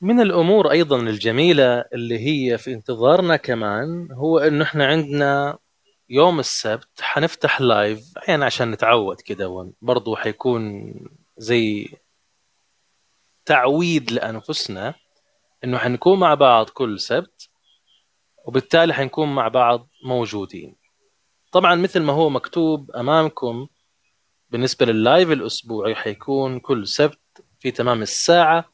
من الأمور أيضا الجميلة اللي هي في انتظارنا كمان هو انه إحنا عندنا يوم السبت حنفتح live يعني عشان نتعود كده برضو حيكون زي تعويد لأنفسنا إنه حنكون مع بعض كل سبت وبالتالي حنكون مع بعض موجودين. طبعا مثل ما هو مكتوب أمامكم بالنسبة لل live الأسبوعي حيكون كل سبت في تمام الساعة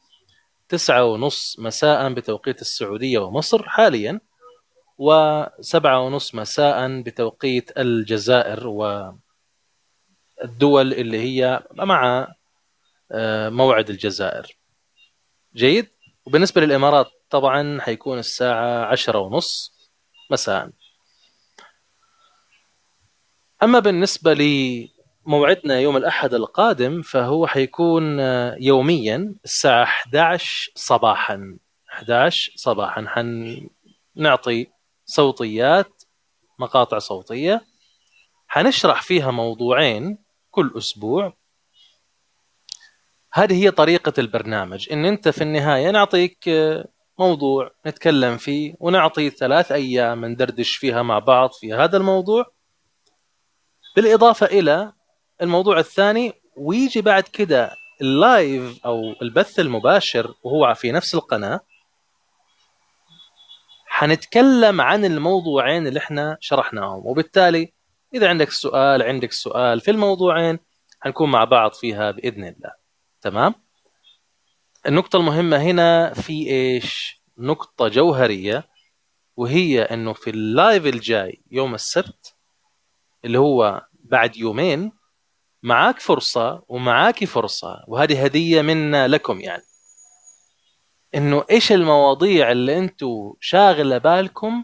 تسعة ونص مساء بتوقيت السعودية ومصر حاليا وسبعة ونص مساء بتوقيت الجزائر والدول اللي هي مع آه، موعد الجزائر. جيد؟ وبالنسبة للإمارات طبعا حيكون الساعة عشرة ونص مساء. أما بالنسبة لموعدنا يوم الأحد القادم فهو حيكون يوميا الساعة 11 صباحا. 11 صباحا. حنعطي صوتيات مقاطع صوتية. حنشرح فيها موضوعين كل أسبوع. هذه هي طريقة البرنامج. إن أنت في النهاية نعطيك موضوع نتكلم فيه ونعطي ثلاث أيام ندردش فيها مع بعض في هذا الموضوع. بالإضافة إلى الموضوع الثاني ويجي بعد كده اللايف أو البث المباشر وهو في نفس القناة حنتكلم عن الموضوعين اللي إحنا شرحناهم. وبالتالي إذا عندك سؤال عندك سؤال في الموضوعين حنكون مع بعض فيها بإذن الله. تمام؟ النقطة المهمة هنا في إيش؟ نقطة جوهرية وهي إنه في ال live الجاي يوم السبت اللي هو بعد يومين معاك فرصة ومعاكي فرصة وهذه هدية منا لكم يعني. إنه إيش المواضيع اللي أنتم شاغلة بالكم؟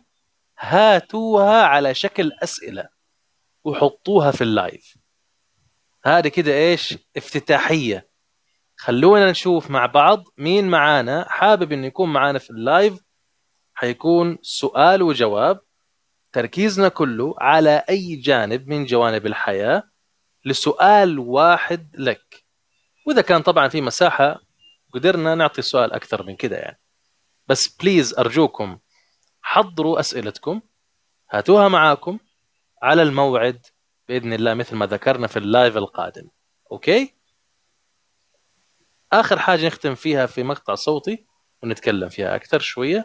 هاتوها على شكل أسئلة وحطوها في ال live. هذه كده إيش؟ افتتاحية. خلونا نشوف مع بعض مين معانا. حابب إنه يكون معانا في ال live؟ حيكون سؤال وجواب. تركيزنا كله على أي جانب من جوانب الحياة. لسؤال واحد لك. وإذا كان طبعا في مساحة قدرنا نعطي سؤال أكثر من كده يعني. بس please أرجوكم حضروا أسئلتكم هاتوها معاكم على الموعد بإذن الله مثل ما ذكرنا في ال live القادم. okay؟ آخر حاجة نختم فيها في مقطع صوتي ونتكلم فيها أكثر شوية.